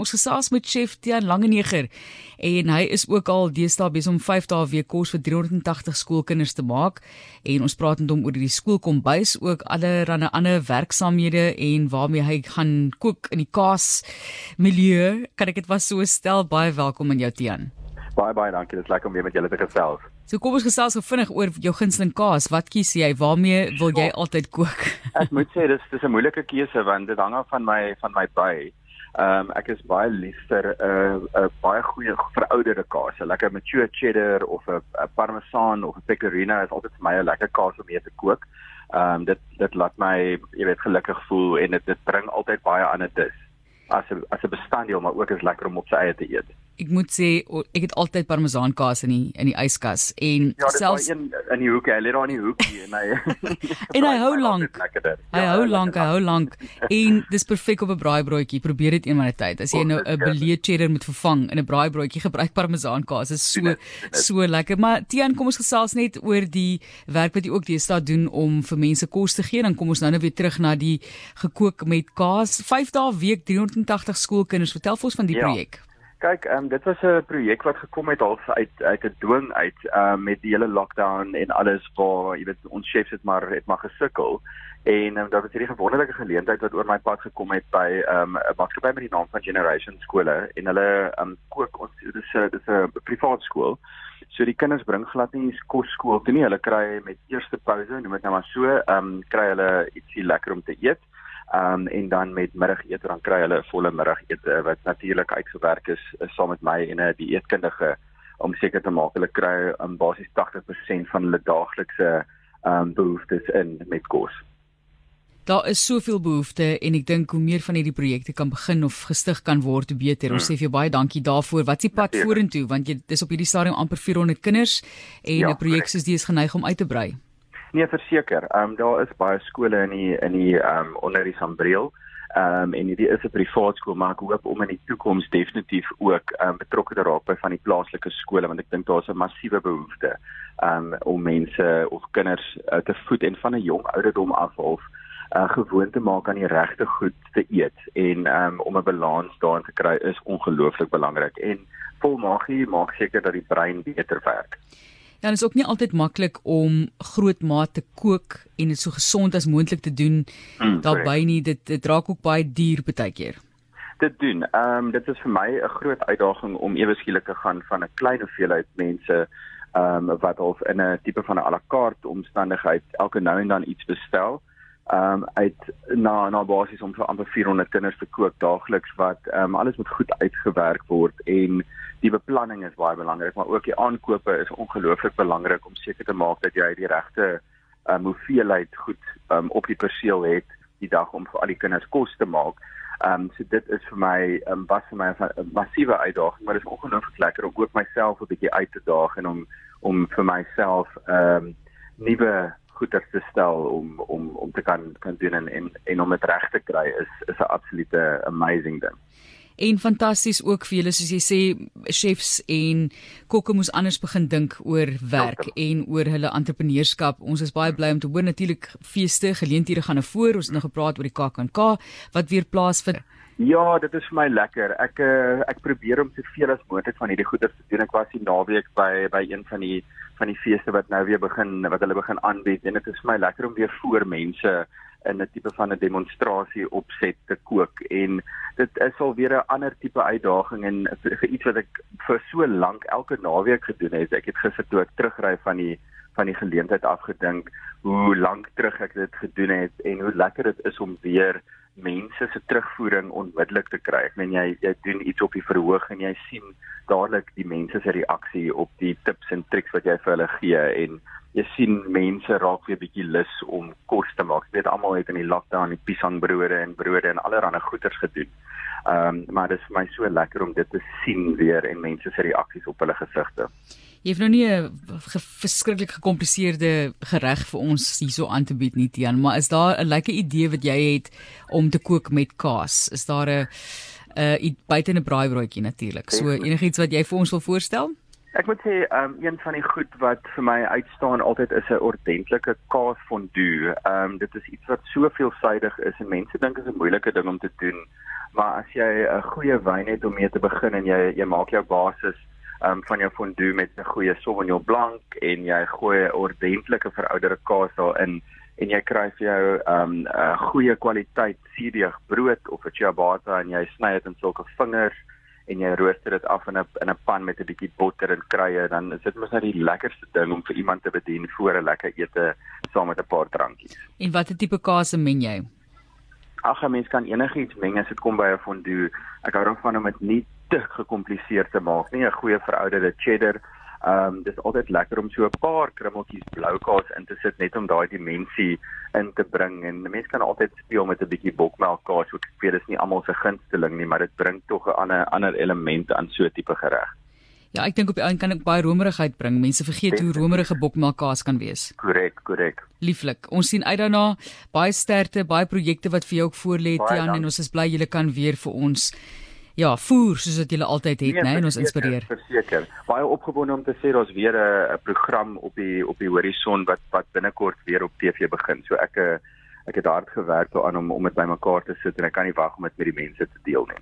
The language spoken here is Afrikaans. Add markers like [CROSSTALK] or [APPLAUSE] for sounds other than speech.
Ons gesels met chef Tiaan Langeneger en hy is ook al deesdae besig om 5 dae week kos vir 380 skoolkinders te maak en ons praat met hom oor die skoolkombuis ook allerlei ander werksaamhede en waarmee hy gaan kook in die kaas milieu. Kan ek dit was so stel baie welkom in jou Tiaan. Baie baie dankie. Dit is lekker om weer met julle te gesels. So kom ons gesels gou vinnig oor jou gunsteling kaas. Wat kies jy? Waarmee wil jy altyd kook? ek moet sê dis dis 'n moeilike keuse want dit hang af van my van my by. Ehm um, ek is baie lief vir 'n uh, 'n uh, baie goeie verouderde kaas. 'n Lekker mature cheddar of 'n parmesan of 'n pecorino is altyd vir my 'n lekker kaas om mee te kook. Ehm um, dit dit laat my, jy weet, gelukkig voel en dit dit bring altyd baie aan 'n dis. As 'n as 'n bestanddeel, maar ook is lekker om op sy eie te eet ek moet sê ek het altyd parmesan kaas in die in die yskas en ja, selfs in in die hoek, hy lê daar in die hoek en hy [LAUGHS] en hy hou lank. Hy ja, hou lank, hy hou lank en dis perfek op 'n braaibroodjie. Probeer dit eendag tyd. As jy nou 'n belee cheddar moet vervang in 'n braaibroodjie, gebruik parmesan kaas. Is so so lekker. Maar Tian, kom ons gesels net oor die werk wat jy ook deesdae doen om vir mense kos te gee. Dan kom ons nou net weer terug na die gekook met kaas. 5 dae week 380 skoolkinders. Vertel vir ons van die ja. projek. Kyk, ehm um, dit was 'n projek wat gekom het half uit uit 'n dwing uit ehm um, met die hele lockdown en alles waar jy weet ons chefs het maar het maar gesukkel en um, daar was hierdie wonderlike geleentheid wat oor my pad gekom het by ehm, 'n um, maatskappy met die naam van Generation skole en hulle ehm um, kook ons dis 'n dis 'n privaat skool. So die kinders bring glad nie kos skool toe nie. Hulle kry met eerste pouse, noem dit nou maar so, ehm um, kry hulle ietsie lekker om te eet um, en dan met middagete dan kry hulle 'n volle middagete wat natuurlik uitgewerk is, saam met my en 'n dieetkundige om seker te maak hulle kry um, basies 80% van hulle daaglikse um, behoeftes in met kos. Daar is soveel behoeftes en ek dink hoe meer van hierdie projekte kan begin of gestig kan word, hoe beter. Ons hmm. sê vir jou baie dankie daarvoor. Wat is die pad vorentoe want jy dis op hierdie stadium amper 400 kinders en 'n ja, projek soos die is geneig om uit te brei. Nee, verseker. Ehm um, daar is baie skole in die in die ehm um, onder die Sambreel. Ehm um, en hierdie is 'n privaat skool, maar ek hoop om in die toekoms definitief ook ehm um, betrokke te raak by van die plaaslike skole want ek dink daar's 'n massiewe behoefte ehm um, om mense of kinders uh, te voed en van 'n jong ouderdom af half uh, gewoon te maak aan die regte goed te eet en um, om 'n balans daarin te kry is ongelooflik belangrik en vol magie maak seker dat die brein beter werk. Ja, dit is ook nie altyd maklik om groot maat te kook en dit so gesond as moontlik te doen mm, daarbey nie. Dit dit raak ook baie duur baie keer. Dit doen. Ehm um, dit is vir my 'n groot uitdaging om ewe skielik te gaan van 'n klein hoeveelheid mense ehm um, wat of in 'n tipe van 'n à la carte omstandigheid elke nou en dan iets bestel ehm um, uit na na basies om vir amper 400 kinders te kook daagliks wat ehm um, alles moet goed uitgewerk word en die beplanning is baie belangrik, maar ook die aankope is ongelooflik belangrik om seker te maak dat jy die regte um, hoeveelheid goed um, op die perseel het die dag om vir al die kinders kos te maak. Ehm um, so dit is vir my um, was vir my 'n massiewe uitdaging, maar dit is ongelooflik lekker om ook myself 'n bietjie uit te daag en om om vir myself ehm um, nuwe goeder te stel om om om te kan kan doen en en, en om dit reg te kry is is 'n absolute amazing ding en fantasties ook vir julle soos jy sê chefs en kokke moes anders begin dink oor werk en oor hulle entrepreneurskap. Ons is baie bly om te hoor natuurlik feeste, geleenthede gaan na voor. Ons het nou gepraat oor die KAKNK wat weer plaasvind. Ja, dit is vir my lekker. Ek uh, ek probeer om soveel as moontlik van hierdie goeie te doen. Ek was die naweek by by een van die van die feeste wat nou weer begin wat hulle begin aanbied en dit is vir my lekker om weer voor mense in 'n tipe van 'n demonstrasie opset te kook en dit is al weer 'n ander tipe uitdaging en iets wat ek vir so lank elke naweek gedoen het. Ek het gister toe ek terugry van die van die geleentheid afgedink hoe lank terug ek dit gedoen het en hoe lekker dit is om weer mense se terugvoering onmiddellik te kry. Ek meen jy jy doen iets op die verhoog en jy sien dadelik die mense se reaksie op die tips en triks wat jy vir hulle gee en jy sien mense raak weer bietjie lus om kos te maak. Jy weet almal het in die lockdown die piesangbrode en brode en allerlei goeders gedoen. Ehm um, maar dit is vir my so lekker om dit te sien weer en mense se reaksies op hulle gesigte. Jy het nou nie 'n verskriklik gekompliseerde gereg vir ons hierso aan te bied nie, Tian, maar is daar 'n lekker idee wat jy het om te kook met kaas? Is daar 'n 'n uh, buite 'n braaibroodjie natuurlik. So enigiets wat jy vir ons wil voorstel? Ek moet sê um, een van die goed wat vir my uitstaan altyd is 'n ordentlike kaasfondue. Ehm um, dit is iets wat so veelsidig is en mense dink dit is 'n moeilike ding om te doen. Maar as jy 'n goeie wyn het om mee te begin en jy jy maak jou basis um, van jou fondue met 'n goeie Sauvignon Blanc en jy gooi 'n ordentlike verouderde kaas daarin en jy kry vir jou 'n um, goeie kwaliteit suurdeeg brood of 'n ciabatta en jy sny dit in sulke vingers en jy rooster dit af in 'n in 'n pan met 'n bietjie botter en kruie dan is dit mos net die lekkerste ding om vir iemand te bedien voor 'n lekker ete saam met 'n paar drankies. En watter tipe kaas meng jy? Ag, 'n mens kan enigiets meng as dit kom by 'n fondue. Ek hou daarvan om dit nie te gekompliseerd te maak nie. 'n Goeie verouderde cheddar. Ehm um, dis altyd lekker om so 'n paar krummeltjies blou kaas in te sit net om daai dimensie in te bring en mense kan altyd speel met 'n bietjie bokmelk kaas. Ek weet dis nie almal se gunsteling nie, maar dit bring tog 'n ander ander element aan so 'n tipe gereg. Ja, ek dink op die einde kan ek baie romerigheid bring. Mense vergeet hoe romerige bokmelkkaas kan wees. Korrek, korrek. Lieflik. Ons sien uit daarna baie sterkte, baie projekte wat vir jou ook voorlê, Tian, en ons is bly julle kan weer vir ons ja, voer soos wat julle altyd het, nee, né, en ons inspireer. Verseker. Baie opgewonde om te sê daar's weer 'n program op die op die horison wat wat binnekort weer op TV begin. So ek ek het hard gewerk daaraan om om dit bymekaar te sit en ek kan nie wag om dit met die mense te deel nie.